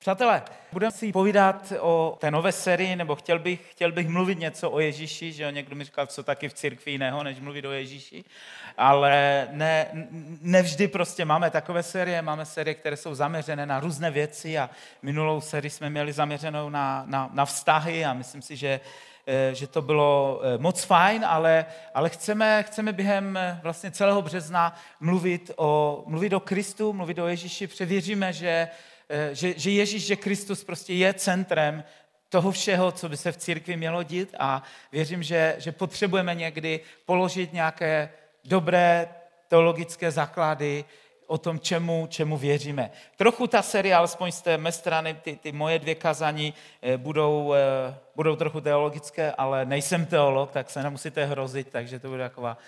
Přátelé, budeme si povídat o té nové sérii, nebo chtěl bych, chtěl bych mluvit něco o Ježíši, že jo, někdo mi říkal, co taky v církvi jiného, než mluvit o Ježíši, ale ne, nevždy prostě máme takové série, máme série, které jsou zaměřené na různé věci a minulou sérii jsme měli zaměřenou na, na, na vztahy a myslím si, že eh, že to bylo eh, moc fajn, ale, ale chceme, chceme během eh, vlastně celého března mluvit o, mluvit o Kristu, mluvit o Ježíši, převěříme, že že, že Ježíš, že Kristus prostě je centrem toho všeho, co by se v církvi mělo dít a věřím, že, že potřebujeme někdy položit nějaké dobré teologické základy o tom, čemu, čemu věříme. Trochu ta série, alespoň z té mé strany, ty, ty moje dvě kazání eh, budou, eh, budou trochu teologické, ale nejsem teolog, tak se nemusíte hrozit, takže to bude taková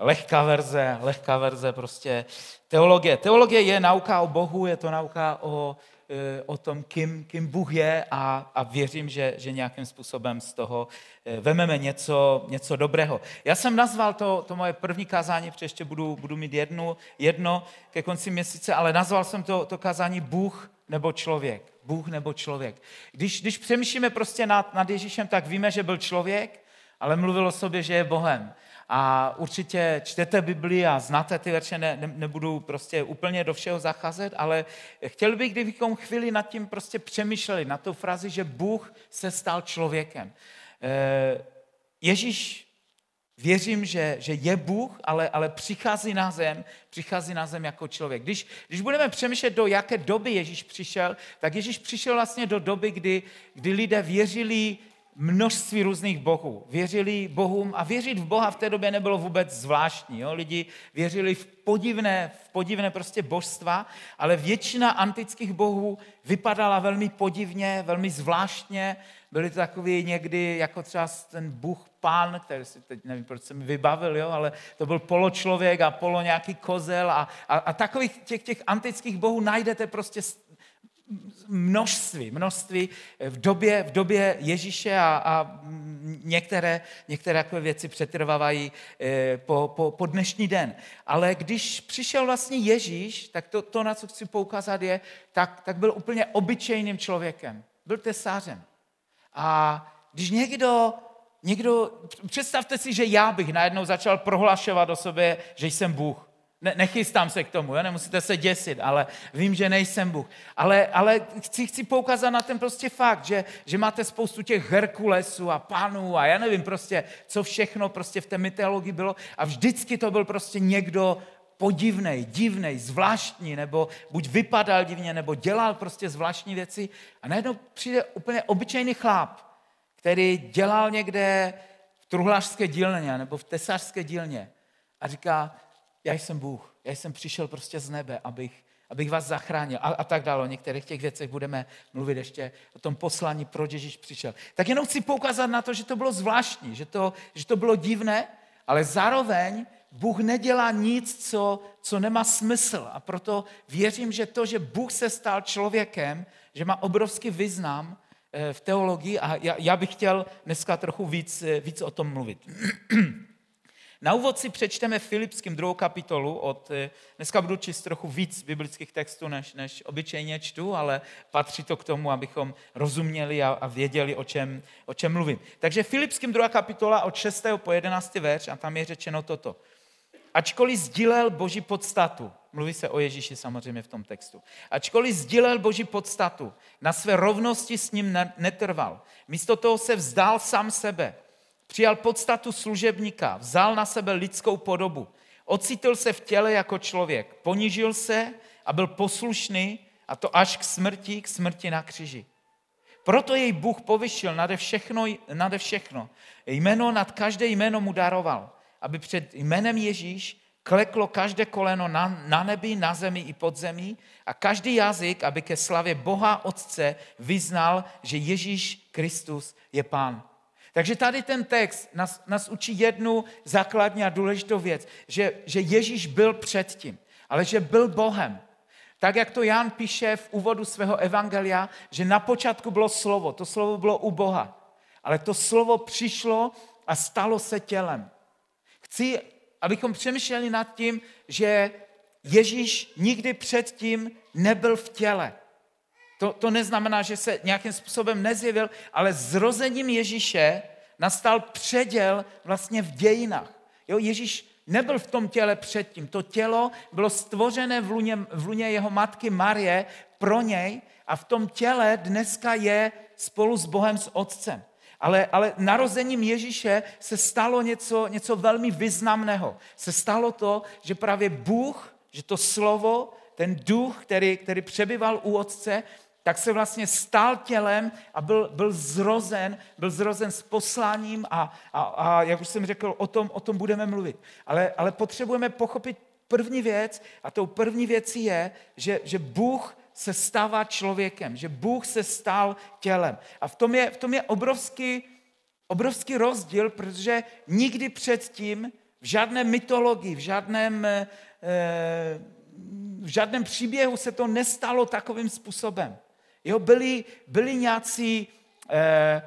lehká verze, lehká verze prostě teologie. Teologie je nauka o Bohu, je to nauka o, e, o tom, kým, kým Bůh je a, a věřím, že, že nějakým způsobem z toho e, vememe něco, něco dobrého. Já jsem nazval to, to moje první kázání, protože ještě budu, budu mít jednu, jedno ke konci měsíce, ale nazval jsem to, to kázání Bůh nebo člověk. Bůh nebo člověk. Když, když přemýšlíme prostě nad, nad Ježíšem, tak víme, že byl člověk, ale mluvil o sobě, že je Bohem a určitě čtete Bibli a znáte ty verše, ne, ne, nebudu prostě úplně do všeho zacházet, ale chtěl bych, kdybychom chvíli nad tím prostě přemýšleli, na tu frazi, že Bůh se stal člověkem. E, Ježíš Věřím, že, že je Bůh, ale, ale přichází na zem, přichází na zem jako člověk. Když, když budeme přemýšlet, do jaké doby Ježíš přišel, tak Ježíš přišel vlastně do doby, kdy, kdy lidé věřili množství různých bohů. Věřili bohům a věřit v Boha v té době nebylo vůbec zvláštní. Jo? Lidi věřili v podivné, v podivné prostě božstva, ale většina antických bohů vypadala velmi podivně, velmi zvláštně. Byli to takový někdy, jako třeba ten bůh pán, který si teď nevím, proč mi vybavil, jo? ale to byl poločlověk a polo nějaký kozel a, a, a takových těch, těch antických bohů najdete prostě množství, množství v době, v době Ježíše a, a některé, některé takové věci přetrvávají eh, po, po, po dnešní den. Ale když přišel vlastně Ježíš, tak to, to na co chci poukázat je, tak, tak byl úplně obyčejným člověkem. Byl tesářem. A když někdo, někdo, představte si, že já bych najednou začal prohlašovat o sobě, že jsem Bůh. Ne, nechystám se k tomu, jo? nemusíte se děsit, ale vím, že nejsem Bůh. Ale, ale chci, chci poukázat na ten prostě fakt, že, že máte spoustu těch Herkulesů a panů a já nevím prostě, co všechno prostě v té mytologii bylo a vždycky to byl prostě někdo podivný, divný, zvláštní, nebo buď vypadal divně, nebo dělal prostě zvláštní věci a najednou přijde úplně obyčejný chlap, který dělal někde v truhlářské dílně nebo v tesařské dílně a říká, já jsem Bůh, já jsem přišel prostě z nebe, abych, abych vás zachránil a, a tak dále. O některých těch věcech budeme mluvit ještě o tom poslání, proč Ježíš přišel. Tak jenom chci poukázat na to, že to bylo zvláštní, že to, že to bylo divné, ale zároveň Bůh nedělá nic, co, co nemá smysl. A proto věřím, že to, že Bůh se stal člověkem, že má obrovský význam eh, v teologii a já, já bych chtěl dneska trochu víc, eh, víc o tom mluvit. Na úvod si přečteme Filipským druhou kapitolu. Od, eh, dneska budu číst trochu víc biblických textů, než, než obyčejně čtu, ale patří to k tomu, abychom rozuměli a, a věděli, o čem, o čem mluvím. Takže Filipským druhá kapitola od 6. po 11. verš a tam je řečeno toto. Ačkoliv sdílel Boží podstatu, mluví se o Ježíši samozřejmě v tom textu, ačkoliv sdílel Boží podstatu, na své rovnosti s ním netrval. Místo toho se vzdal sám sebe, Přijal podstatu služebníka, vzal na sebe lidskou podobu, ocitl se v těle jako člověk, ponížil se a byl poslušný, a to až k smrti, k smrti na křiži. Proto jej Bůh povyšil nade všechno, nade všechno. Jméno nad každé jméno mu daroval, aby před jménem Ježíš kleklo každé koleno na, na nebi, na zemi i pod zemí a každý jazyk, aby ke slavě Boha Otce vyznal, že Ježíš Kristus je Pán. Takže tady ten text nás, nás učí jednu základní a důležitou věc, že, že Ježíš byl předtím, ale že byl Bohem. Tak, jak to Jan píše v úvodu svého evangelia, že na počátku bylo slovo, to slovo bylo u Boha, ale to slovo přišlo a stalo se tělem. Chci, abychom přemýšleli nad tím, že Ježíš nikdy předtím nebyl v těle. To, to neznamená, že se nějakým způsobem nezjevil, ale zrozením Ježíše nastal předěl vlastně v dějinách. Jo, Ježíš nebyl v tom těle předtím. To tělo bylo stvořené v luně, v luně jeho matky Marie pro něj a v tom těle dneska je spolu s Bohem, s Otcem. Ale, ale narozením Ježíše se stalo něco, něco velmi významného. Se stalo to, že právě Bůh, že to slovo, ten duch, který, který přebyval u Otce, tak se vlastně stal tělem a byl, byl zrozen, byl zrozen s posláním a, a, a jak už jsem řekl, o tom, o tom budeme mluvit. Ale, ale potřebujeme pochopit první věc a tou první věcí je, že, že Bůh se stává člověkem, že Bůh se stal tělem. A v tom je, v tom je obrovský, obrovský rozdíl, protože nikdy předtím v žádné mytologii, v žádném, eh, v žádném příběhu se to nestalo takovým způsobem. Jo, byli, byli nějací eh,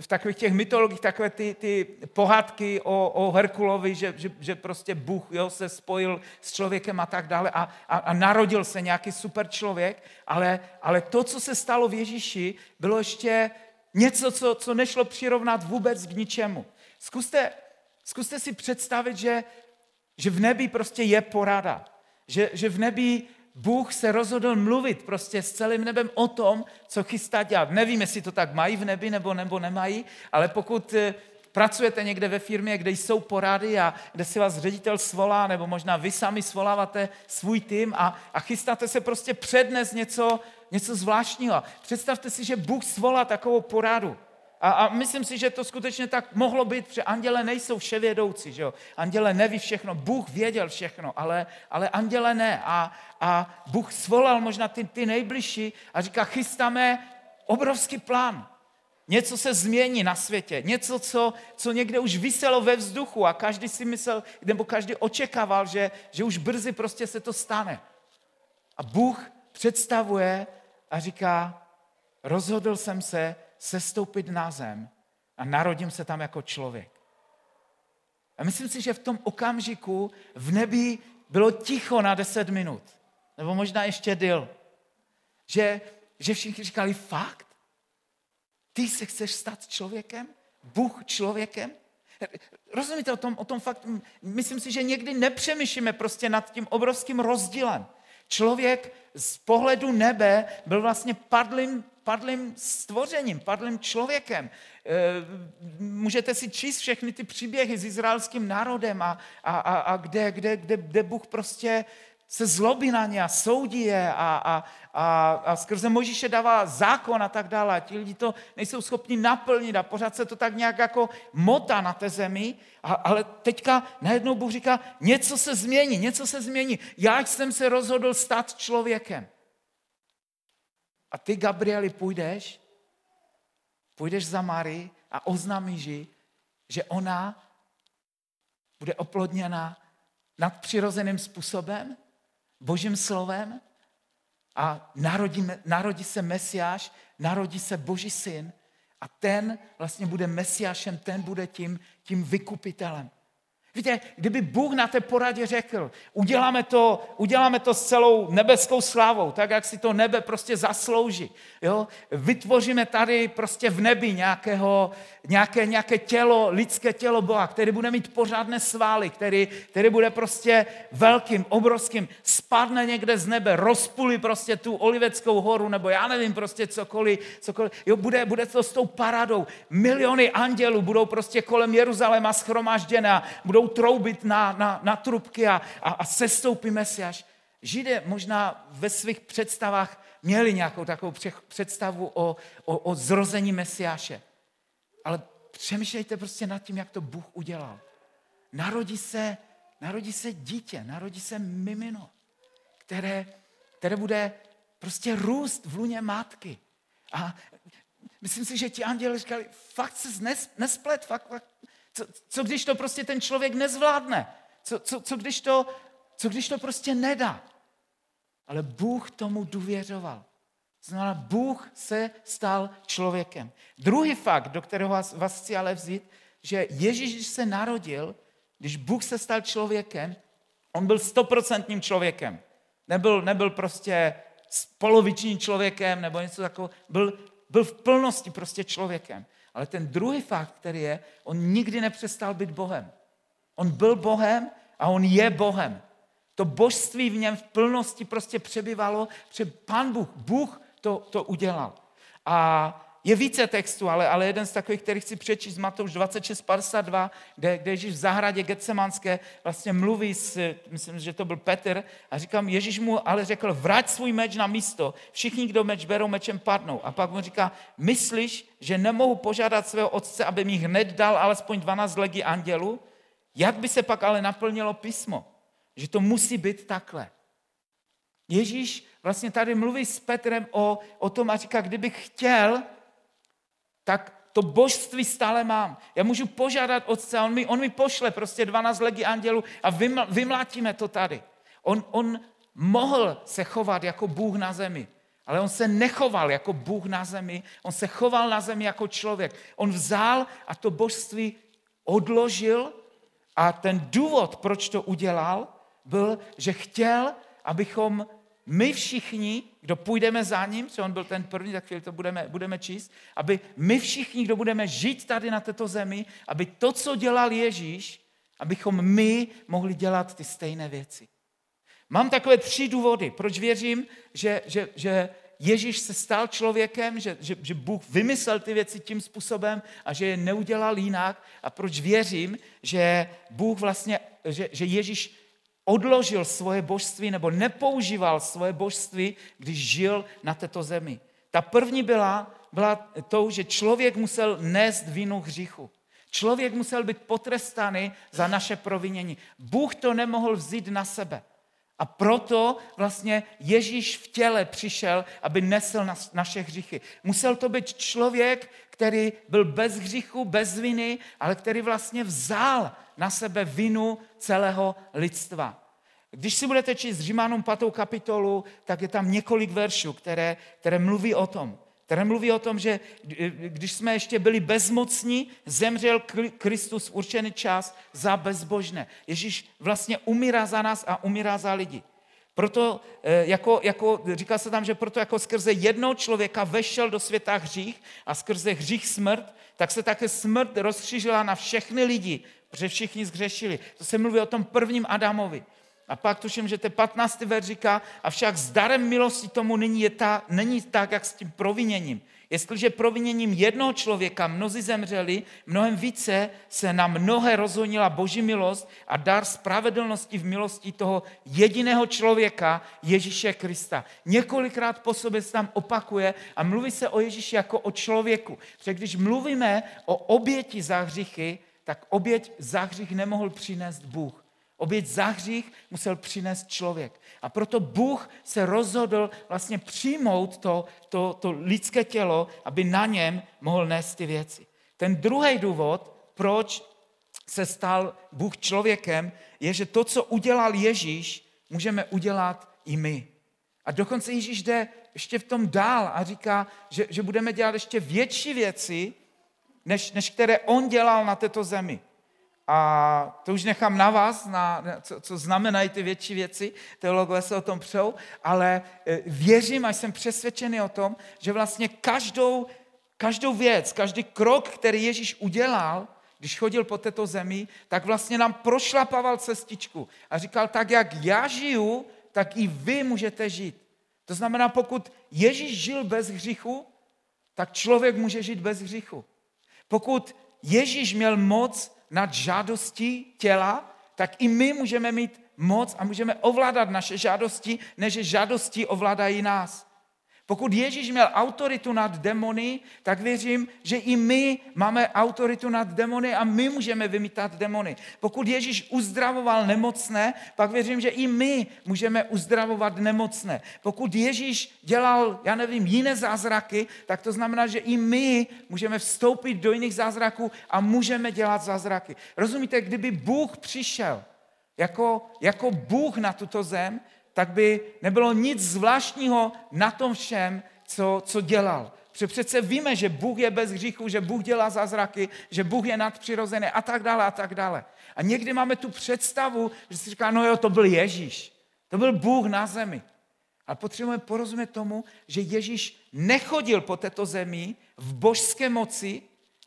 v takových těch mytologiích takové ty, ty pohádky o, o Herkulovi, že, že, že prostě Bůh jo, se spojil s člověkem a tak dále a, a, a narodil se nějaký super člověk, ale, ale to, co se stalo v Ježíši, bylo ještě něco, co, co nešlo přirovnat vůbec k ničemu. Zkuste, zkuste si představit, že, že v nebi prostě je porada. Že, že v nebi Bůh se rozhodl mluvit prostě s celým nebem o tom, co chystá dělat. Nevím, jestli to tak mají v nebi nebo, nebo nemají, ale pokud eh, pracujete někde ve firmě, kde jsou porady a kde si vás ředitel svolá, nebo možná vy sami svoláváte svůj tým a, a chystáte se prostě přednes něco, něco zvláštního. Představte si, že Bůh svolá takovou poradu. A, a myslím si, že to skutečně tak mohlo být, protože anděle nejsou vševědoucí, že jo? Anděle neví všechno, Bůh věděl všechno, ale, ale anděle ne. A, a Bůh svolal možná ty, ty nejbližší a říká, chystáme obrovský plán. Něco se změní na světě, něco, co, co někde už vyselo ve vzduchu a každý si myslel, nebo každý očekával, že, že už brzy prostě se to stane. A Bůh představuje a říká, rozhodl jsem se, sestoupit na zem a narodím se tam jako člověk. A myslím si, že v tom okamžiku v nebi bylo ticho na deset minut. Nebo možná ještě dil. Že, že všichni říkali, fakt? Ty se chceš stát člověkem? Bůh člověkem? Rozumíte o tom, o tom fakt? Myslím si, že někdy nepřemýšlíme prostě nad tím obrovským rozdílem. Člověk z pohledu nebe byl vlastně padlým padlým stvořením, padlým člověkem. Eh, můžete si číst všechny ty příběhy s izraelským národem a, a, a, a kde, kde, kde, kde Bůh prostě se zlobí na ně a soudí je a, a, a, a skrze Možíše dává zákon a tak dále. A ti lidi to nejsou schopni naplnit a pořád se to tak nějak jako mota na té zemi. A, ale teďka najednou Bůh říká, něco se změní, něco se změní. Já jsem se rozhodl stát člověkem. A ty, Gabrieli, půjdeš, půjdeš za Mary a oznámíš jí, že ona bude oplodněna nadpřirozeným způsobem, božím slovem a narodí, narodí se Mesiáš, narodí se boží syn a ten vlastně bude Mesiášem, ten bude tím, tím vykupitelem. Víte, kdyby Bůh na té poradě řekl, uděláme to, uděláme to s celou nebeskou slávou, tak jak si to nebe prostě zaslouží. Jo? Vytvoříme tady prostě v nebi nějakého, nějaké, nějaké tělo, lidské tělo Boha, který bude mít pořádné svaly, který, který bude prostě velkým, obrovským, spadne někde z nebe, rozpulí prostě tu Oliveckou horu, nebo já nevím prostě cokoliv, cokoliv. Jo, bude, bude to s tou paradou. Miliony andělů budou prostě kolem Jeruzaléma schromážděné, budou troubit na, na, na trubky a, a, a sestoupí Mesiáš. Židé možná ve svých představách měli nějakou takovou představu o, o, o zrození Mesiáše. Ale přemýšlejte prostě nad tím, jak to Bůh udělal. Narodí se, narodí se dítě, narodí se mimino, které, které bude prostě růst v luně matky. A myslím si, že ti anděli říkali, fakt se nesplet, fakt, fakt co, co když to prostě ten člověk nezvládne? Co, co, co, když to, co když to prostě nedá? Ale Bůh tomu důvěřoval. Znamená, Bůh se stal člověkem. Druhý fakt, do kterého vás, vás chci ale vzít, že Ježíš, když se narodil, když Bůh se stal člověkem, on byl stoprocentním člověkem. Nebyl, nebyl prostě polovičním člověkem nebo něco takového. Byl, byl v plnosti prostě člověkem. Ale ten druhý fakt, který je, on nikdy nepřestal být Bohem. On byl Bohem a on je Bohem. To božství v něm v plnosti prostě přebyvalo, protože pan Bůh, Bůh to, to udělal. A je více textů, ale, ale jeden z takových, který chci přečíst, Matouš 26.52, kde, kde Ježíš v zahradě Getsemanské vlastně mluví s, myslím, že to byl Petr, a říkám, Ježíš mu ale řekl, vrať svůj meč na místo, všichni, kdo meč berou, mečem padnou. A pak mu říká, myslíš, že nemohu požádat svého otce, aby mi hned dal alespoň 12 legí andělů? Jak by se pak ale naplnilo písmo? Že to musí být takhle. Ježíš vlastně tady mluví s Petrem o, o tom a říká, kdybych chtěl, tak to božství stále mám. Já můžu požádat otce, on mi, on mi pošle prostě 12 legí andělů a vyml, vymlátíme to tady. On, on mohl se chovat jako Bůh na zemi, ale on se nechoval jako Bůh na zemi, on se choval na zemi jako člověk. On vzal a to božství odložil a ten důvod, proč to udělal, byl, že chtěl, abychom my všichni, kdo půjdeme za ním, že on byl ten první, tak chvíli to budeme, budeme číst, aby my všichni, kdo budeme žít tady na této zemi, aby to, co dělal Ježíš, abychom my mohli dělat ty stejné věci. Mám takové tři důvody, proč věřím, že, že, že Ježíš se stal člověkem, že, že, že Bůh vymyslel ty věci tím způsobem a že je neudělal jinak a proč věřím, že Bůh vlastně, že, že Ježíš odložil svoje božství nebo nepoužíval svoje božství, když žil na této zemi. Ta první byla, byla to, že člověk musel nést vinu hříchu. Člověk musel být potrestaný za naše provinění. Bůh to nemohl vzít na sebe. A proto vlastně Ježíš v těle přišel, aby nesl naše hříchy. Musel to být člověk, který byl bez hříchu, bez viny, ale který vlastně vzal na sebe vinu celého lidstva. Když si budete číst Římanům 5. kapitolu, tak je tam několik veršů, které, které mluví o tom. Které mluví o tom, že když jsme ještě byli bezmocní, zemřel Kristus určený čas za bezbožné. Ježíš vlastně umírá za nás a umírá za lidi. Proto, eh, jako, jako, říká se tam, že proto jako skrze jednoho člověka vešel do světa hřích a skrze hřích smrt, tak se také smrt rozšířila na všechny lidi, protože všichni zhřešili. To se mluví o tom prvním Adamovi. A pak tuším, že ten 15. ver říká, avšak s darem milosti tomu není, je ta, není tak, jak s tím proviněním. Jestliže proviněním jednoho člověka mnozí zemřeli, mnohem více se na mnohé rozhonila boží milost a dar spravedlnosti v milosti toho jediného člověka, Ježíše Krista. Několikrát po sobě se tam opakuje a mluví se o Ježíši jako o člověku. Protože když mluvíme o oběti za hříchy, tak oběť za hřích nemohl přinést Bůh. Oběť za hřích musel přinést člověk. A proto Bůh se rozhodl vlastně přijmout to, to, to lidské tělo, aby na něm mohl nést ty věci. Ten druhý důvod, proč se stal Bůh člověkem, je, že to, co udělal Ježíš, můžeme udělat i my. A dokonce Ježíš jde ještě v tom dál a říká, že, že budeme dělat ještě větší věci, než, než které on dělal na této zemi. A to už nechám na vás, na, co, co znamenají ty větší věci, teologové se o tom přou, ale e, věřím a jsem přesvědčený o tom, že vlastně každou, každou věc, každý krok, který Ježíš udělal, když chodil po této zemi, tak vlastně nám prošlapával cestičku a říkal, tak jak já žiju, tak i vy můžete žít. To znamená, pokud Ježíš žil bez hříchu, tak člověk může žít bez hříchu. Pokud Ježíš měl moc nad žádostí těla, tak i my můžeme mít moc a můžeme ovládat naše žádosti, než žádosti ovládají nás. Pokud Ježíš měl autoritu nad demony, tak věřím, že i my máme autoritu nad demony a my můžeme vymítat demony. Pokud Ježíš uzdravoval nemocné, pak věřím, že i my můžeme uzdravovat nemocné. Pokud Ježíš dělal, já nevím, jiné zázraky, tak to znamená, že i my můžeme vstoupit do jiných zázraků a můžeme dělat zázraky. Rozumíte, kdyby Bůh přišel jako, jako Bůh na tuto zem, tak by nebylo nic zvláštního na tom všem, co, co dělal. Protože přece víme, že Bůh je bez hříchu, že Bůh dělá zázraky, že Bůh je nadpřirozený a tak dále a tak dále. A někdy máme tu představu, že si říká, no jo, to byl Ježíš. To byl Bůh na zemi. ale potřebujeme porozumět tomu, že Ježíš nechodil po této zemi v božské moci,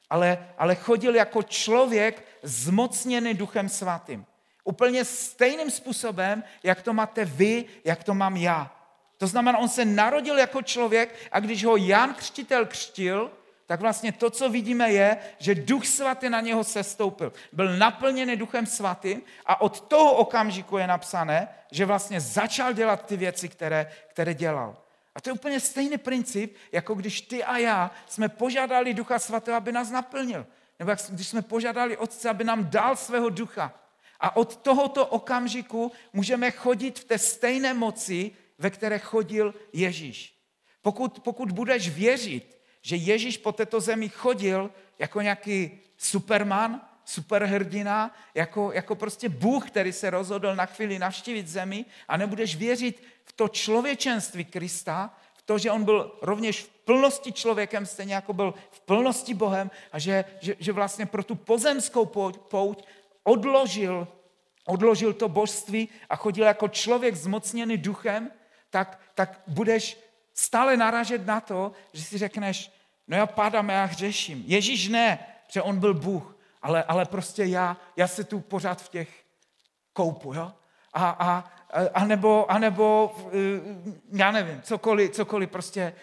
ale, ale chodil jako člověk zmocněný Duchem Svatým. Úplně stejným způsobem, jak to máte vy, jak to mám já. To znamená, on se narodil jako člověk a když ho Jan Křtitel křtil, tak vlastně to, co vidíme, je, že Duch Svatý na něho sestoupil. Byl naplněný Duchem Svatým a od toho okamžiku je napsané, že vlastně začal dělat ty věci, které, které dělal. A to je úplně stejný princip, jako když ty a já jsme požádali Ducha Svatého, aby nás naplnil. Nebo když jsme požádali Otce, aby nám dal svého ducha. A od tohoto okamžiku můžeme chodit v té stejné moci, ve které chodil Ježíš. Pokud, pokud budeš věřit, že Ježíš po této zemi chodil jako nějaký superman, superhrdina, jako, jako prostě Bůh, který se rozhodl na chvíli navštívit zemi a nebudeš věřit v to člověčenství Krista, v to, že on byl rovněž v plnosti člověkem, stejně jako byl v plnosti Bohem a že, že, že vlastně pro tu pozemskou pouť odložil, odložil to božství a chodil jako člověk zmocněný duchem, tak, tak budeš stále naražet na to, že si řekneš, no já padám, já hřeším. Ježíš ne, že on byl Bůh, ale, ale prostě já, já se tu pořád v těch koupu, jo? A, a, a, nebo, a nebo, eh, já nevím, cokoliv, cokoliv prostě,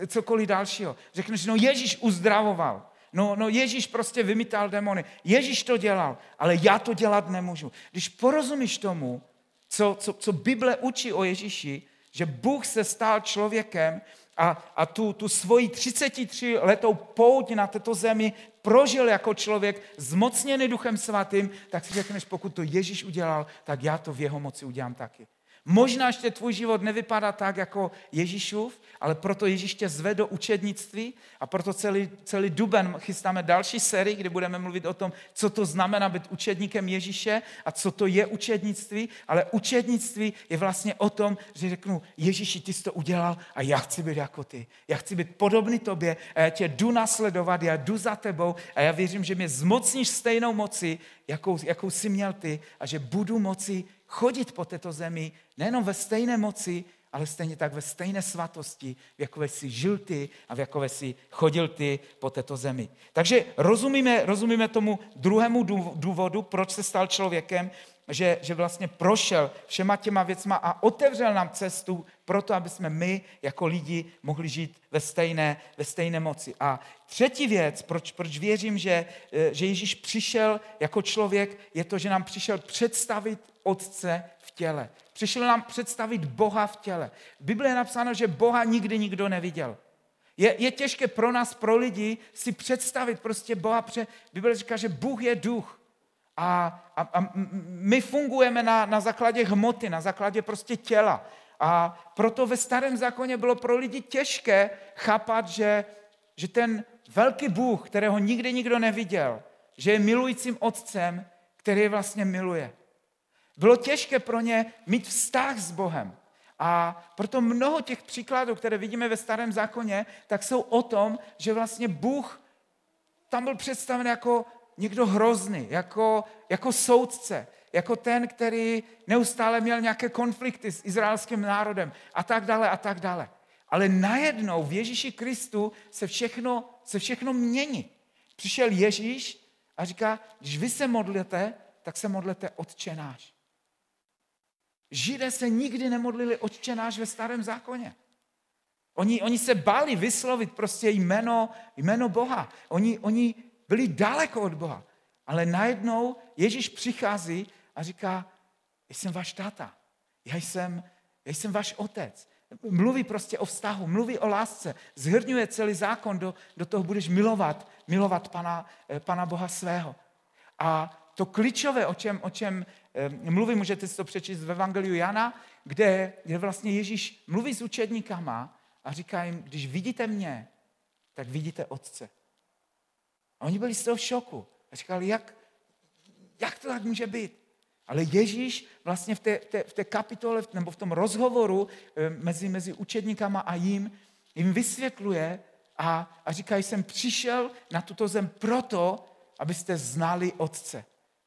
eh, cokoliv dalšího. Řekneš, no Ježíš uzdravoval. No, no Ježíš prostě vymítal demony. Ježíš to dělal, ale já to dělat nemůžu. Když porozumíš tomu, co, co, co Bible učí o Ježíši, že Bůh se stal člověkem a, a tu, tu svoji 33 letou pouť na této zemi prožil jako člověk zmocněný Duchem Svatým, tak si řekneš, pokud to Ježíš udělal, tak já to v jeho moci udělám taky. Možná ještě tvůj život nevypadá tak jako Ježíšův, ale proto Ježíš tě zve do učednictví a proto celý, celý duben chystáme další sérii, kde budeme mluvit o tom, co to znamená být učedníkem Ježíše a co to je učednictví, ale učednictví je vlastně o tom, že řeknu, Ježíši, ty jsi to udělal a já chci být jako ty. Já chci být podobný tobě a já tě jdu nasledovat, já jdu za tebou a já věřím, že mě zmocníš stejnou moci, jakou, jakou jsi měl ty a že budu moci chodit po této zemi nejenom ve stejné moci, ale stejně tak ve stejné svatosti, v jakové si žil ty a v jakové si chodil ty po této zemi. Takže rozumíme, rozumíme tomu druhému důvodu, proč se stal člověkem, že, že vlastně prošel všema těma věcma a otevřel nám cestu pro to, aby jsme my jako lidi mohli žít ve stejné, ve stejné moci. A třetí věc, proč, proč věřím, že, že Ježíš přišel jako člověk, je to, že nám přišel představit Otce v těle. Přišel nám představit Boha v těle. V Bibli je napsáno, že Boha nikdy nikdo neviděl. Je, je těžké pro nás, pro lidi, si představit prostě Boha. Pře... Bible říká, že Bůh je duch. A, a, a my fungujeme na, na základě hmoty, na základě prostě těla. A proto ve starém zákoně bylo pro lidi těžké chápat, že, že ten velký Bůh, kterého nikdy nikdo neviděl, že je milujícím otcem, který je vlastně miluje. Bylo těžké pro ně mít vztah s Bohem. A proto mnoho těch příkladů, které vidíme ve starém zákoně, tak jsou o tom, že vlastně Bůh tam byl představen jako někdo hrozný, jako, jako soudce, jako ten, který neustále měl nějaké konflikty s izraelským národem a tak dále a tak dále. Ale najednou v Ježíši Kristu se všechno, se všechno mění. Přišel Ježíš a říká, když vy se modlíte, tak se modlete odčenáš. Židé se nikdy nemodlili odčenáš ve starém zákoně. Oni, oni se báli vyslovit prostě jméno, jméno Boha. Oni, oni byli daleko od Boha. Ale najednou Ježíš přichází a říká, jsem váš táta, já jsem, já jsem váš otec. Mluví prostě o vztahu, mluví o lásce, zhrňuje celý zákon, do, do toho budeš milovat, milovat pana, eh, pana Boha svého. A to klíčové, o čem, o čem eh, mluví, můžete si to přečíst v Evangeliu Jana, kde, kde vlastně Ježíš mluví s učedníkama a říká jim, když vidíte mě, tak vidíte Otce. A oni byli z toho v šoku. A říkali, jak, jak to tak může být? Ale Ježíš vlastně v té, v té, v té kapitole nebo v tom rozhovoru eh, mezi, mezi učedníkama a jim, jim vysvětluje a, a říká, jsem přišel na tuto zem proto, abyste znali Otce.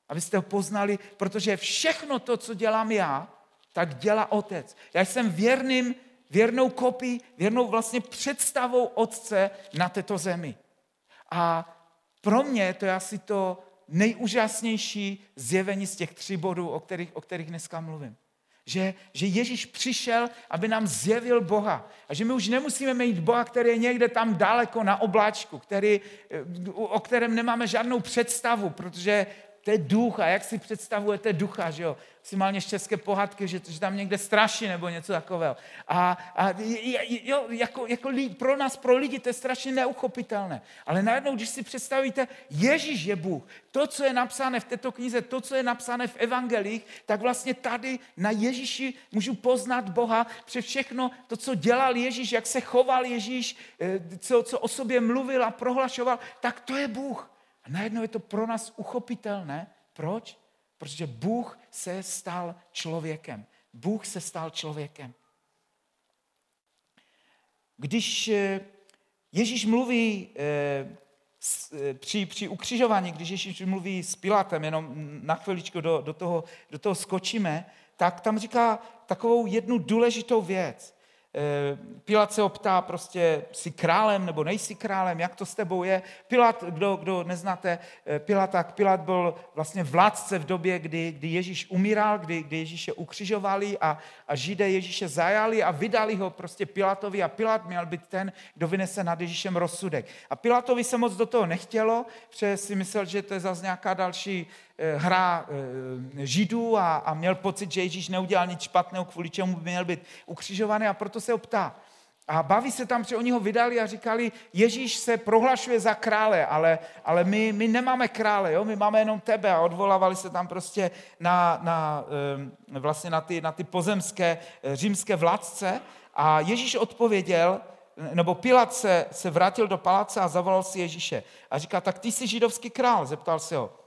Abyste ho poznali, protože všechno to, co dělám já, tak dělá otec. Já jsem věrným, věrnou kopií, věrnou vlastně představou otce na této zemi. A pro mě to je asi to nejúžasnější zjevení z těch tří bodů, o kterých, o kterých dneska mluvím. Že, že Ježíš přišel, aby nám zjevil Boha. A že my už nemusíme mít Boha, který je někde tam daleko na obláčku, který, o kterém nemáme žádnou představu, protože to je duch a jak si představujete ducha, že jo? Maximálně z české pohádky, že, že tam někde straší nebo něco takového. A, a jo, jako, jako lidi, pro nás, pro lidi, to je strašně neuchopitelné. Ale najednou, když si představíte, Ježíš je Bůh, to, co je napsáno v této knize, to, co je napsáno v evangelích, tak vlastně tady na Ježíši můžu poznat Boha přes všechno to, co dělal Ježíš, jak se choval Ježíš, eh, co, co o sobě mluvil a prohlašoval, tak to je Bůh. A najednou je to pro nás uchopitelné. Proč? Protože Bůh se stal člověkem. Bůh se stal člověkem. Když eh, Ježíš mluví eh, eh, při, při ukřižování, když Ježíš mluví s Pilátem, jenom na chviličku do, do, toho, do toho skočíme, tak tam říká takovou jednu důležitou věc. Eh, Pilat se optá prostě, jsi králem nebo nejsi králem, jak to s tebou je. Pilat, kdo, kdo neznáte eh, Pilat, tak Pilat byl vlastně vládce v době, kdy, kdy Ježíš umíral, kdy, kdy Ježíše ukřižovali a, a Židé Ježíše zajali a vydali ho prostě Pilatovi a Pilat měl být ten, kdo vynese nad Ježíšem rozsudek. A Pilatovi se moc do toho nechtělo, protože si myslel, že to je zase nějaká další hra eh, židů a, a měl pocit, že Ježíš neudělal nic špatného, kvůli čemu by měl být ukřižovaný a proto se ho ptá. A baví se tam, že oni ho vydali a říkali, Ježíš se prohlašuje za krále, ale, ale my, my nemáme krále, jo? my máme jenom tebe a odvolávali se tam prostě na, na, eh, vlastně na, ty, na ty pozemské římské vládce a Ježíš odpověděl, nebo Pilat se, se vrátil do paláce a zavolal si Ježíše a říká, tak ty jsi židovský král, zeptal se ho.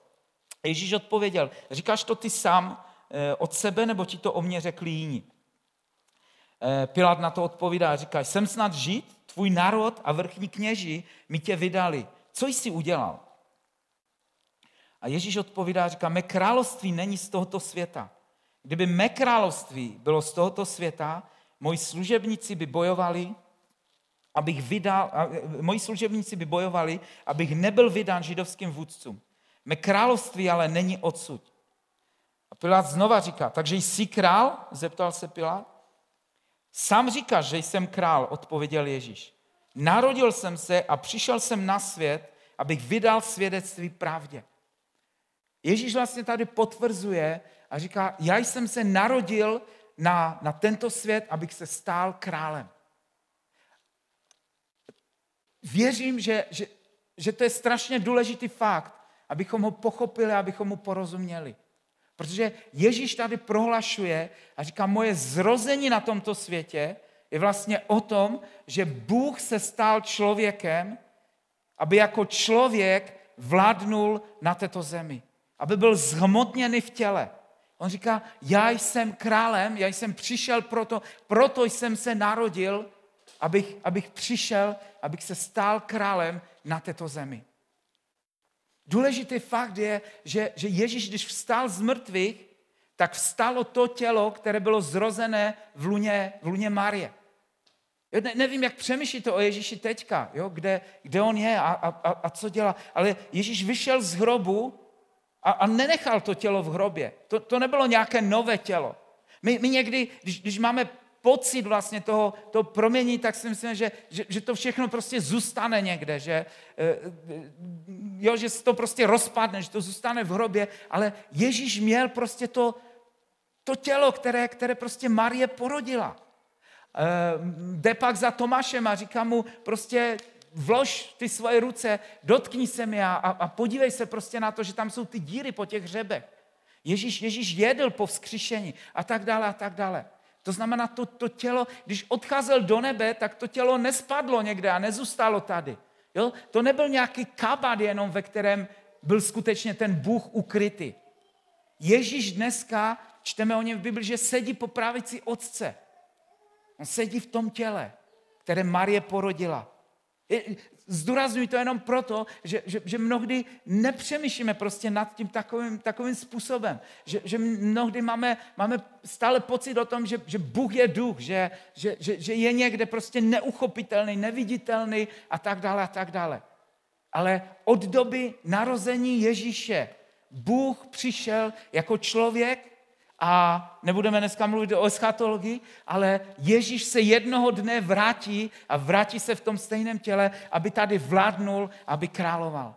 Ježíš odpověděl, říkáš to ty sám eh, od sebe, nebo ti to o mě řekli jiní? Eh, Pilát na to odpovídá říká, jsem snad žít, tvůj národ a vrchní kněži mi tě vydali. Co jsi udělal? A Ježíš odpovídá říká, mé království není z tohoto světa. Kdyby mé království bylo z tohoto světa, moji služebníci by bojovali, abych vydal, eh, moji služebníci by bojovali, abych nebyl vydán židovským vůdcům. Mé království ale není odsud. A Pilát znova říká, takže jsi král? Zeptal se Pilát. Sám říkáš, že jsem král, odpověděl Ježíš. Narodil jsem se a přišel jsem na svět, abych vydal svědectví pravdě. Ježíš vlastně tady potvrzuje a říká, já jsem se narodil na, na tento svět, abych se stál králem. Věřím, že, že, že to je strašně důležitý fakt, abychom ho pochopili, abychom mu porozuměli. Protože Ježíš tady prohlašuje a říká, moje zrození na tomto světě je vlastně o tom, že Bůh se stal člověkem, aby jako člověk vládnul na této zemi. Aby byl zhmotněný v těle. On říká, já jsem králem, já jsem přišel proto, proto jsem se narodil, abych, abych přišel, abych se stal králem na této zemi. Důležitý fakt je, že, že Ježíš, když vstal z mrtvých, tak vstalo to tělo, které bylo zrozené v luně, v luně Marie. Jo, ne, nevím, jak přemýšlíte o Ježíši teďka, jo, kde, kde on je a, a, a co dělá, ale Ježíš vyšel z hrobu a, a nenechal to tělo v hrobě. To, to nebylo nějaké nové tělo. My, my někdy, když, když máme pocit vlastně toho, toho promění, tak si myslím, že, že, že to všechno prostě zůstane někde, že, eh, jo, že se to prostě rozpadne, že to zůstane v hrobě, ale Ježíš měl prostě to, to tělo, které, které prostě Marie porodila. Eh, jde pak za Tomášem a říká mu prostě vlož ty svoje ruce, dotkni se mi a, a, podívej se prostě na to, že tam jsou ty díry po těch hřebech. Ježíš, Ježíš jedl po vzkříšení a tak dále a tak dále. To znamená, to, to tělo, když odcházel do nebe, tak to tělo nespadlo někde a nezůstalo tady. Jo? To nebyl nějaký kabát jenom, ve kterém byl skutečně ten Bůh ukrytý. Ježíš dneska, čteme o něm v Bibli, že sedí po pravici Otce. On sedí v tom těle, které Marie porodila. Zdůraznuju to jenom proto, že, že, že mnohdy nepřemýšlíme prostě nad tím takovým, takovým způsobem. Že, že mnohdy máme, máme stále pocit o tom, že, že Bůh je duch, že, že, že, že je někde prostě neuchopitelný, neviditelný a tak dále a tak dále. Ale od doby narození Ježíše Bůh přišel jako člověk, a nebudeme dneska mluvit o eschatologii, ale Ježíš se jednoho dne vrátí a vrátí se v tom stejném těle, aby tady vládnul, aby královal.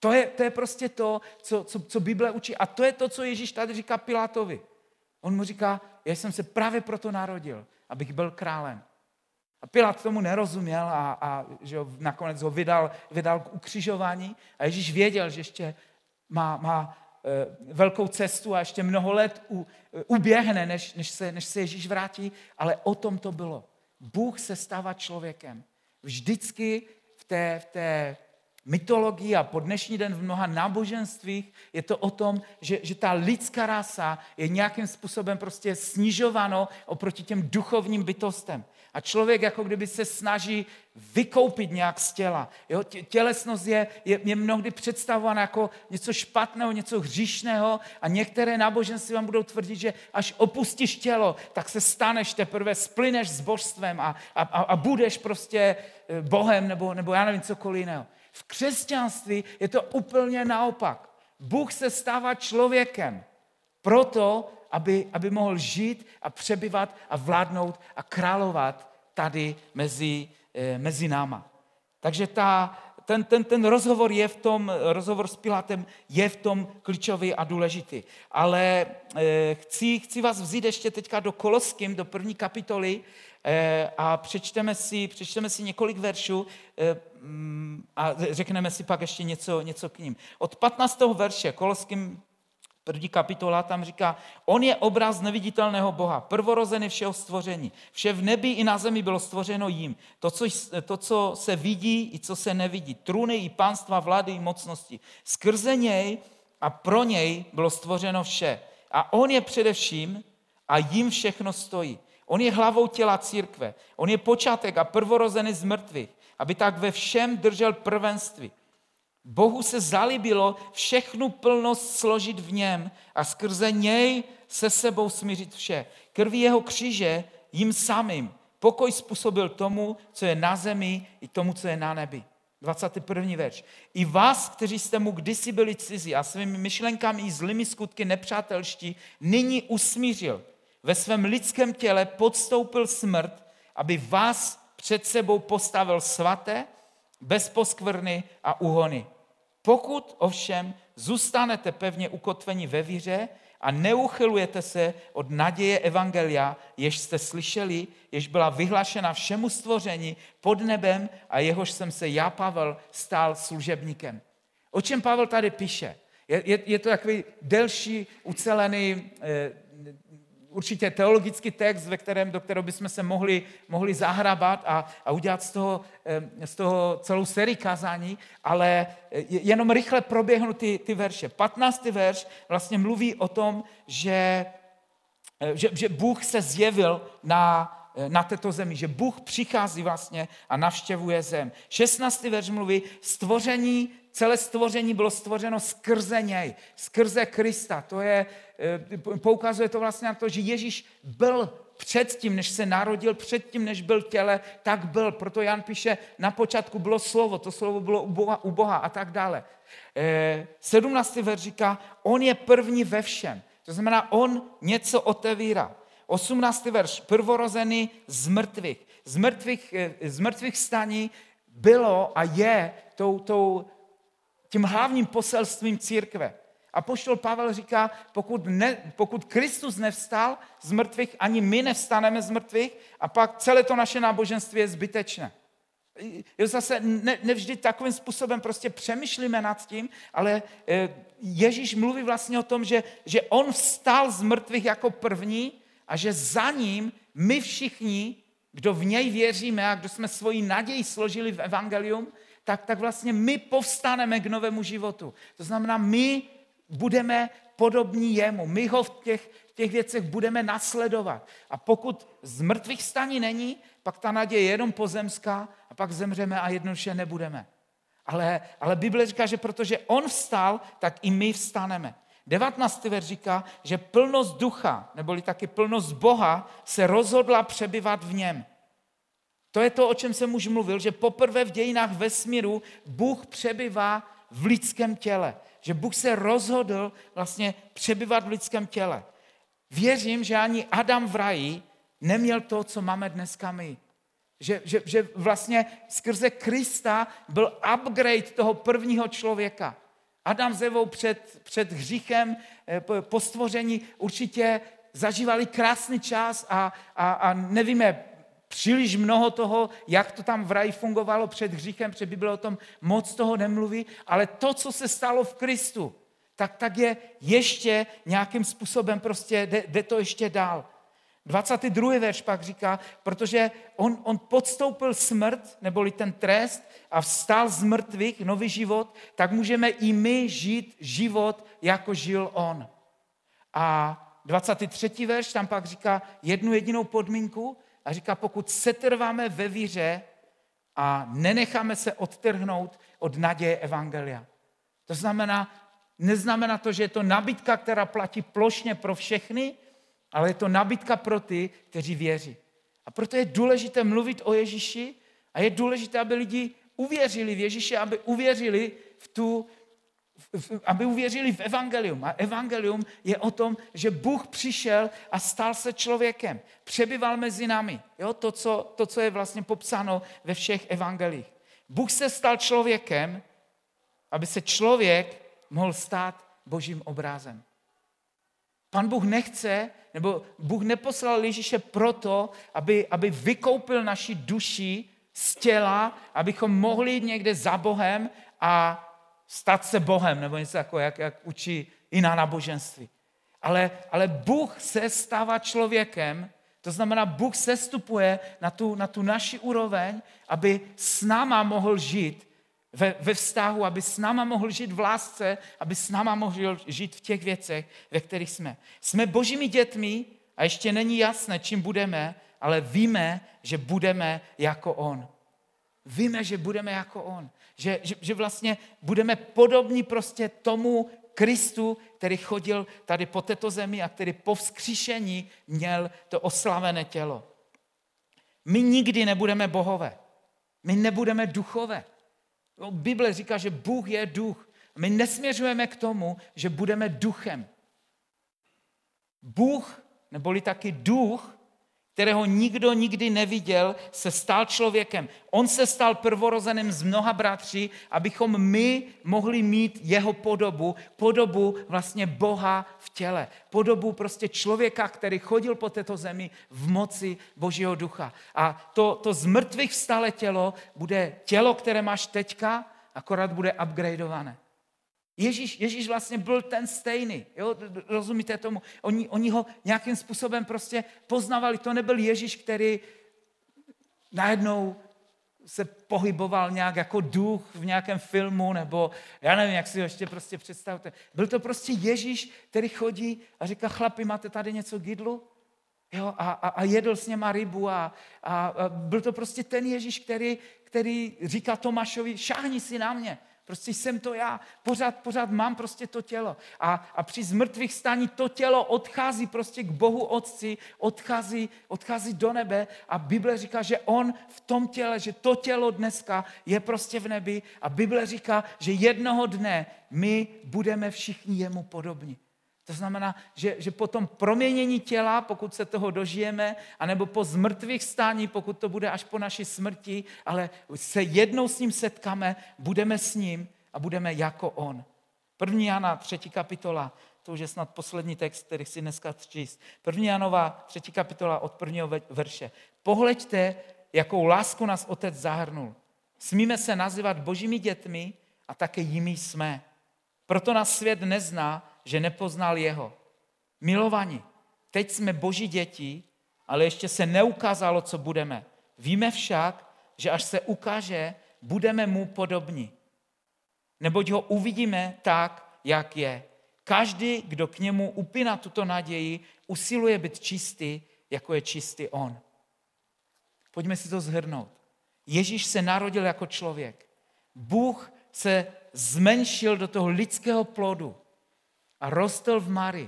To je, to je prostě to, co, co, co Bible učí. A to je to, co Ježíš tady říká Pilátovi. On mu říká, já jsem se právě proto narodil, abych byl králem. A Pilát tomu nerozuměl a, a že ho, nakonec ho vydal, vydal k ukřižování. A Ježíš věděl, že ještě má, má velkou cestu a ještě mnoho let u, eh, uběhne, než, než, se, než se Ježíš vrátí, ale o tom to bylo. Bůh se stává člověkem. Vždycky v té, v té mytologii a po dnešní den v mnoha náboženstvích je to o tom, že, že ta lidská rasa je nějakým způsobem prostě snižováno oproti těm duchovním bytostem. A člověk jako kdyby se snaží vykoupit nějak z těla. Jo? Tělesnost je, je, je mnohdy představována jako něco špatného, něco hříšného a některé náboženství vám budou tvrdit, že až opustíš tělo, tak se staneš teprve, splyneš s božstvem a, a, a budeš prostě eh, Bohem nebo, nebo já nevím cokoliv jiného. V křesťanství je to úplně naopak. Bůh se stává člověkem proto, aby, aby mohl žít a přebyvat a vládnout a královat tady mezi, eh, mezi náma. Takže ta, ten, ten, ten rozhovor je v tom, rozhovor s Pilátem je v tom klíčový a důležitý. Ale eh, chci, chci vás vzít ještě teďka do Koloským, do první kapitoly eh, a přečteme si, přečteme si několik veršů mm, a řekneme si pak ještě něco, něco k ním. Od 15. verše Koloským První kapitola tam říká, on je obraz neviditelného Boha, prvorozený všeho stvoření. Vše v nebi i na zemi bylo stvořeno jím. To co, to, co se vidí i co se nevidí. Trůny i pánstva, vlády i mocnosti. Skrze něj a pro něj bylo stvořeno vše. A on je především a jim všechno stojí. On je hlavou těla církve. On je počátek a prvorozený z mrtvých, aby tak ve všem držel prvenství. Bohu se zalíbilo všechnu plnost složit v něm a skrze něj se sebou smířit vše. Krví jeho kříže jim samým pokoj způsobil tomu, co je na zemi i tomu, co je na nebi. 21. verš. I vás, kteří jste mu kdysi byli cizí a svými myšlenkami i zlými skutky nepřátelští, nyní usmířil. Ve svém lidském těle podstoupil smrt, aby vás před sebou postavil svaté, bez poskvrny a uhony. Pokud ovšem zůstanete pevně ukotveni ve víře a neuchylujete se od naděje Evangelia, jež jste slyšeli, jež byla vyhlášena všemu stvoření pod nebem a jehož jsem se já, Pavel, stál služebníkem. O čem Pavel tady píše? Je, je, je to takový delší, ucelený eh, určitě teologický text, ve kterém, do kterého bychom se mohli, mohli zahrabat a, a udělat z toho, z toho celou sérii kazání, ale jenom rychle proběhnu ty, ty verše. 15. verš vlastně mluví o tom, že, že, že Bůh se zjevil na, na této zemi, že Bůh přichází vlastně a navštěvuje zem. 16. verš mluví, stvoření celé stvoření bylo stvořeno skrze něj, skrze Krista. To je, eh, poukazuje to vlastně na to, že Ježíš byl předtím, než se narodil, předtím, než byl těle, tak byl. Proto Jan píše, na počátku bylo slovo, to slovo bylo u Boha, u Boha a tak dále. 17. Eh, verš říká, on je první ve všem. To znamená, on něco otevírá. 18. verš, prvorozený z mrtvých. Z mrtvých, eh, z mrtvých staní bylo a je tou, tou tím hlavním poselstvím církve. A poštol Pavel říká, pokud, ne, pokud Kristus nevstal z mrtvých, ani my nevstaneme z mrtvých a pak celé to naše náboženství je zbytečné. Jo, zase ne, nevždy takovým způsobem prostě přemýšlíme nad tím, ale eh, Ježíš mluví vlastně o tom, že, že on vstal z mrtvých jako první a že za ním my všichni, kdo v něj věříme a kdo jsme svoji naději složili v evangelium, tak, tak vlastně my povstaneme k novému životu. To znamená, my budeme podobní jemu. My ho v těch, v těch věcech budeme nasledovat. A pokud z mrtvých staní není, pak ta naděje je jenom pozemská a pak zemřeme a jednoduše nebudeme. Ale, ale Bible říká, že protože on vstal, tak i my vstaneme. 19. verš říká, že plnost ducha, neboli taky plnost Boha, se rozhodla přebyvat v něm. To je to, o čem jsem už mluvil, že poprvé v dějinách vesmíru Bůh přebyvá v lidském těle. Že Bůh se rozhodl vlastně přebyvat v lidském těle. Věřím, že ani Adam v raji neměl to, co máme dneska my. Že, že, že vlastně skrze Krista byl upgrade toho prvního člověka. Adam s Evou před, před hříchem eh, po stvoření určitě zažívali krásný čas a, a, a nevíme příliš mnoho toho, jak to tam v raji fungovalo před hříchem, protože Bible o tom moc toho nemluví, ale to, co se stalo v Kristu, tak, tak je ještě nějakým způsobem prostě, jde, jde to ještě dál. 22. verš pak říká, protože on, on podstoupil smrt, neboli ten trest, a vstal z mrtvých, nový život, tak můžeme i my žít život, jako žil on. A 23. verš tam pak říká jednu jedinou podmínku a říká, pokud setrváme ve víře a nenecháme se odtrhnout od naděje Evangelia. To znamená, neznamená to, že je to nabídka, která platí plošně pro všechny, ale je to nabídka pro ty, kteří věří. A proto je důležité mluvit o Ježíši a je důležité, aby lidi uvěřili v Ježíše, aby uvěřili v tu, aby uvěřili v evangelium. A evangelium je o tom, že Bůh přišel a stal se člověkem. Přebyval mezi námi. Jo? To, co, to, co je vlastně popsáno ve všech evangelích. Bůh se stal člověkem, aby se člověk mohl stát božím obrázem. Pan Bůh nechce, nebo Bůh neposlal Ježíše proto, aby, aby vykoupil naši duši z těla, abychom mohli jít někde za Bohem a stát se Bohem, nebo něco jako, jak, jak učí jiná náboženství. Ale, ale Bůh se stává člověkem, to znamená, Bůh sestupuje na tu, na tu naši úroveň, aby s náma mohl žít ve, ve vztahu, aby s náma mohl žít v lásce, aby s náma mohl žít v těch věcech, ve kterých jsme. Jsme božími dětmi a ještě není jasné, čím budeme, ale víme, že budeme jako On. Víme, že budeme jako On. Že, že, že vlastně budeme podobní prostě tomu Kristu, který chodil tady po této zemi a který po vzkříšení měl to oslavené tělo. My nikdy nebudeme bohové. My nebudeme duchové. Bible říká, že Bůh je duch. My nesměřujeme k tomu, že budeme duchem. Bůh, neboli taky duch, kterého nikdo nikdy neviděl, se stal člověkem. On se stal prvorozeným z mnoha bratří, abychom my mohli mít jeho podobu, podobu vlastně Boha v těle. Podobu prostě člověka, který chodil po této zemi v moci Božího ducha. A to, to z mrtvých vstalé tělo bude tělo, které máš teďka, akorát bude upgradeované. Ježíš, Ježíš vlastně byl ten stejný. Jo? Rozumíte tomu? Oni, oni ho nějakým způsobem prostě poznávali. To nebyl Ježíš, který najednou se pohyboval nějak jako duch v nějakém filmu, nebo já nevím, jak si ho ještě prostě představte. Byl to prostě Ježíš, který chodí a říká, chlapi, máte tady něco k jídlu? Jo, a, a, a jedl s něma rybu a, a, a byl to prostě ten Ježíš, který, který říká Tomášovi, šáhni si na mě. Prostě jsem to já. Pořád, pořád mám prostě to tělo. A, a při zmrtvých stání to tělo odchází prostě k Bohu Otci, odchází, odchází do nebe a Bible říká, že on v tom těle, že to tělo dneska je prostě v nebi a Bible říká, že jednoho dne my budeme všichni jemu podobní. To znamená, že, že po tom proměnění těla, pokud se toho dožijeme, anebo po zmrtvých stání, pokud to bude až po naší smrti, ale se jednou s ním setkáme, budeme s ním a budeme jako on. První Jana, třetí kapitola, to už je snad poslední text, který si dneska číst. První Janova, třetí kapitola od prvního verše. Pohleďte, jakou lásku nás otec zahrnul. Smíme se nazývat božími dětmi a také jimi jsme. Proto nás svět nezná, že nepoznal jeho. Milovaní, teď jsme boží děti, ale ještě se neukázalo, co budeme. Víme však, že až se ukáže, budeme mu podobní. Neboť ho uvidíme tak, jak je. Každý, kdo k němu upíná tuto naději, usiluje být čistý, jako je čistý on. Pojďme si to zhrnout. Ježíš se narodil jako člověk. Bůh se zmenšil do toho lidského plodu a rostl v Mari,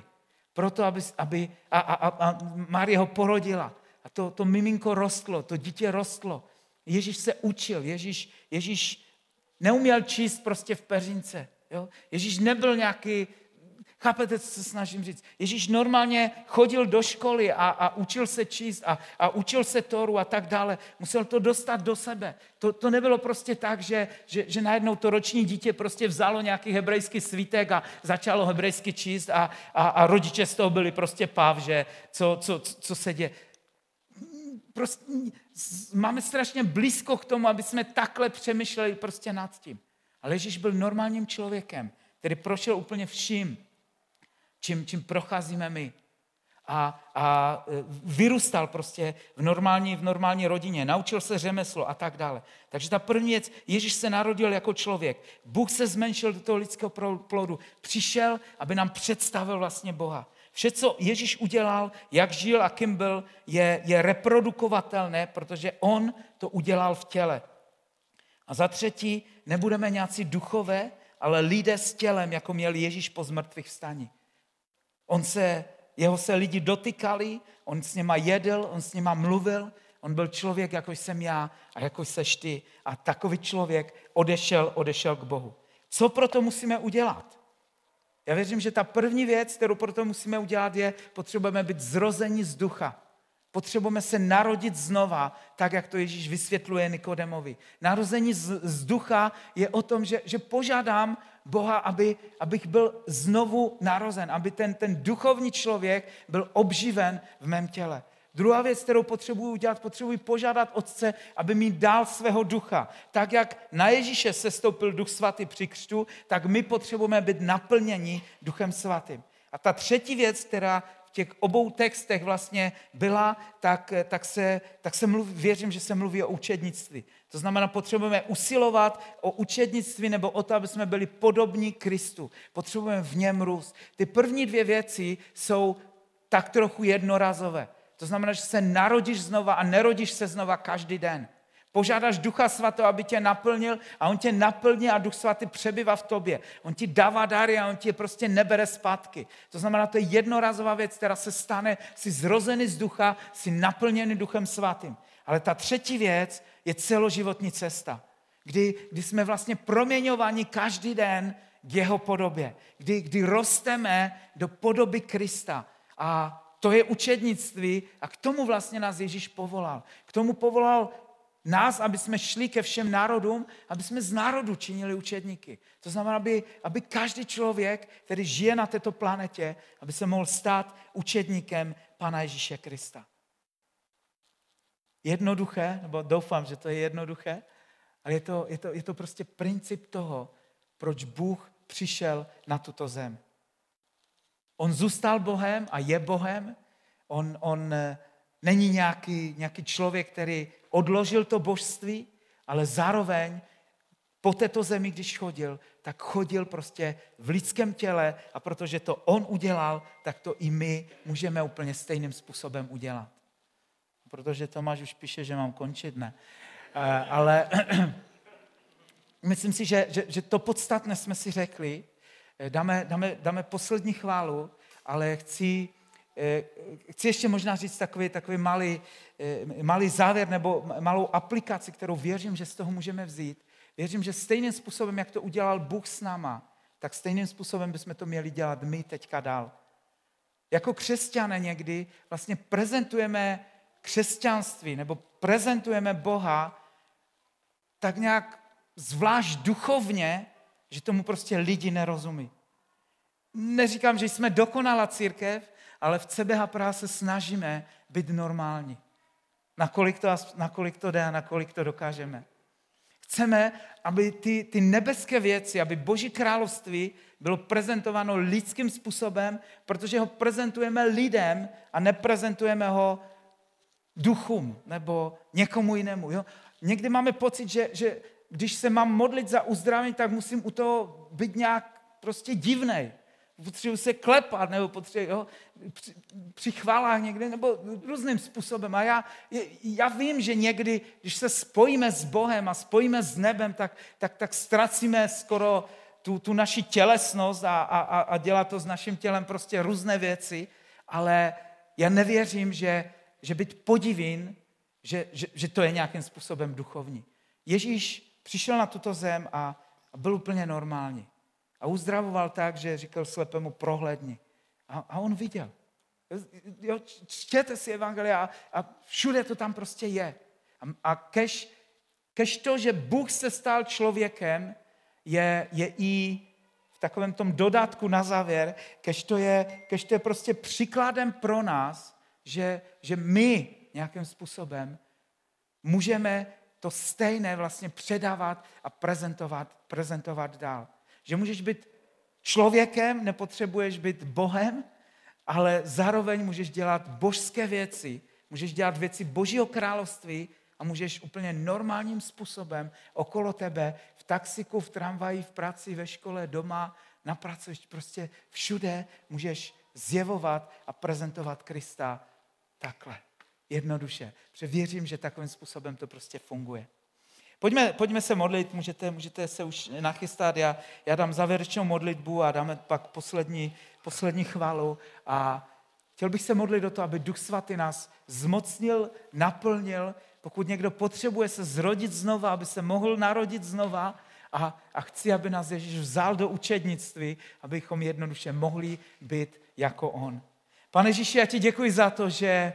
proto aby, aby a, a, a, a Marie ho porodila. A to, to miminko rostlo, to dítě rostlo. Ježíš se učil, Ježíš, Ježíš neuměl číst prostě v peřince. Jo? Ježíš nebyl nějaký Chápete, co se snažím říct? Ježíš normálně chodil do školy a, a učil se číst a, a učil se Toru a tak dále. Musel to dostat do sebe. To, to nebylo prostě tak, že, že, že najednou to roční dítě prostě vzalo nějaký hebrejský svítek a začalo hebrejsky číst a, a, a rodiče z toho byli prostě pav, že co, co, co se děje. Prostě máme strašně blízko k tomu, aby jsme takhle přemýšleli prostě nad tím. Ale Ježíš byl normálním člověkem, který prošel úplně vším čím, čím procházíme my. A, a e, vyrůstal prostě v normální, v normální rodině, naučil se řemeslo a tak dále. Takže ta první věc, Ježíš se narodil jako člověk. Bůh se zmenšil do toho lidského plodu. Přišel, aby nám představil vlastně Boha. Vše, co Ježíš udělal, jak žil a kým byl, je, je reprodukovatelné, protože on to udělal v těle. A za třetí, nebudeme nějací duchové, ale lidé s tělem, jako měl Ježíš po zmrtvých vstání. On se, jeho se lidi dotykali, on s něma jedl, on s něma mluvil, on byl člověk, jako jsem já a jako seš ty. A takový člověk odešel, odešel k Bohu. Co proto musíme udělat? Já věřím, že ta první věc, kterou proto musíme udělat, je, potřebujeme být zrození z ducha. Potřebujeme se narodit znova, tak jak to Ježíš vysvětluje Nikodemovi. Narození z, z ducha je o tom, že, že požádám Boha, aby, abych byl znovu narozen, aby ten, ten duchovní člověk byl obživen v mém těle. Druhá věc, kterou potřebuji udělat, potřebuji požádat Otce, aby mi dal svého ducha. Tak, jak na Ježíše se stoupil duch svatý při křtu, tak my potřebujeme být naplněni duchem svatým. A ta třetí věc, která těch obou textech vlastně byla, tak, tak, se, tak se mluví, věřím, že se mluví o učednictví. To znamená, potřebujeme usilovat o učednictví nebo o to, aby jsme byli podobní Kristu. Potřebujeme v něm růst. Ty první dvě věci jsou tak trochu jednorazové. To znamená, že se narodíš znova a nerodíš se znova každý den. Požádáš Ducha Svatého, aby tě naplnil a on tě naplní a Duch Svatý přebyvá v tobě. On ti dává dary a on ti je prostě nebere zpátky. To znamená, to je jednorazová věc, která se stane, jsi zrozený z ducha, jsi naplněný Duchem Svatým. Ale ta třetí věc je celoživotní cesta, kdy, kdy jsme vlastně proměňováni každý den k jeho podobě, kdy, kdy rosteme do podoby Krista. A to je učednictví a k tomu vlastně nás Ježíš povolal. K tomu povolal nás, aby jsme šli ke všem národům, aby jsme z národu činili učedníky. To znamená, aby, aby každý člověk, který žije na této planetě, aby se mohl stát učedníkem Pana Ježíše Krista. Jednoduché, nebo doufám, že to je jednoduché, ale je to, je to, je to prostě princip toho, proč Bůh přišel na tuto zem. On zůstal Bohem a je Bohem. On, on není nějaký, nějaký člověk, který odložil to božství, ale zároveň po této zemi, když chodil, tak chodil prostě v lidském těle a protože to on udělal, tak to i my můžeme úplně stejným způsobem udělat. Protože Tomáš už píše, že mám končit, ne. Eh, ale myslím si, že, že, že to podstatné jsme si řekli. Eh, dáme, dáme, dáme poslední chválu, ale chci, chci ještě možná říct takový, takový malý, malý závěr nebo malou aplikaci, kterou věřím, že z toho můžeme vzít. Věřím, že stejným způsobem, jak to udělal Bůh s náma, tak stejným způsobem bychom to měli dělat my teďka dál. Jako křesťané někdy vlastně prezentujeme křesťanství nebo prezentujeme Boha tak nějak zvlášť duchovně, že tomu prostě lidi nerozumí. Neříkám, že jsme dokonalá církev, ale v CBH Praha se snažíme být normální. Nakolik to, nakolik to jde a nakolik to dokážeme. Chceme, aby ty, ty nebeské věci, aby Boží království bylo prezentováno lidským způsobem, protože ho prezentujeme lidem a neprezentujeme ho duchům nebo někomu jinému. Jo? Někdy máme pocit, že, že když se mám modlit za uzdravení, tak musím u toho být nějak prostě divnej. Potřebuji se klepat, nebo potřebuji jo, při, při chválách někde, nebo různým způsobem. A já, já vím, že někdy, když se spojíme s Bohem a spojíme s nebem, tak, tak, tak ztracíme skoro tu, tu naši tělesnost a, a, a dělá to s naším tělem prostě různé věci, ale já nevěřím, že, že být podivín, že, že, že to je nějakým způsobem duchovní. Ježíš přišel na tuto zem a, a byl úplně normální. A uzdravoval tak, že říkal slepému prohledni. A, a on viděl. Jo, čtěte si evangelia a, a všude to tam prostě je. A, a kež, kež to, že Bůh se stal člověkem, je, je i v takovém tom dodatku na závěr, kež to je, kež to je prostě příkladem pro nás, že, že my nějakým způsobem můžeme to stejné vlastně předávat a prezentovat, prezentovat dál. Že můžeš být člověkem, nepotřebuješ být Bohem, ale zároveň můžeš dělat božské věci, můžeš dělat věci Božího království a můžeš úplně normálním způsobem okolo tebe, v taxiku, v tramvaji, v práci, ve škole, doma, na pracovišti, prostě všude můžeš zjevovat a prezentovat Krista takhle. Jednoduše. Protože věřím, že takovým způsobem to prostě funguje. Pojďme, pojďme se modlit, můžete, můžete se už nachystat, já, já dám závěrečnou modlitbu a dáme pak poslední, poslední chválu. A chtěl bych se modlit o to, aby Duch Svatý nás zmocnil, naplnil, pokud někdo potřebuje se zrodit znova, aby se mohl narodit znova a, a chci, aby nás Ježíš vzal do učednictví, abychom jednoduše mohli být jako On. Pane Ježíši, já ti děkuji za to, že,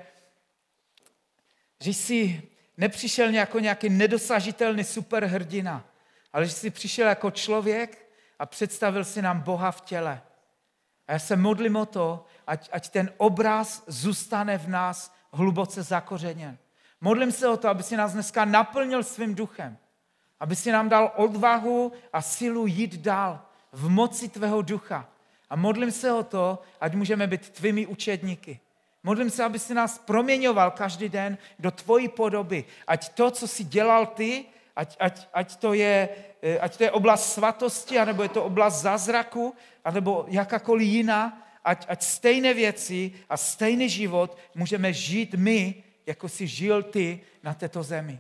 že jsi nepřišel jako nějaký nedosažitelný superhrdina, ale že jsi přišel jako člověk a představil si nám Boha v těle. A já se modlím o to, ať, ať ten obraz zůstane v nás hluboce zakořeněn. Modlím se o to, aby si nás dneska naplnil svým duchem. Aby si nám dal odvahu a silu jít dál v moci tvého ducha. A modlím se o to, ať můžeme být tvými učedníky. Modlím se, aby si nás proměňoval každý den do tvojí podoby. Ať to, co jsi dělal ty, ať, ať, ať, to, je, eh, ať to je oblast svatosti, anebo je to oblast zázraku, anebo jakákoliv jiná, ať, ať stejné věci a stejný život můžeme žít my, jako jsi žil ty na této zemi.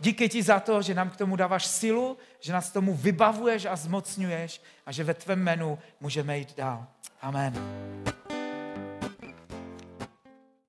Díky ti za to, že nám k tomu dáváš silu, že nás tomu vybavuješ a zmocňuješ a že ve tvém jménu můžeme jít dál. Amen.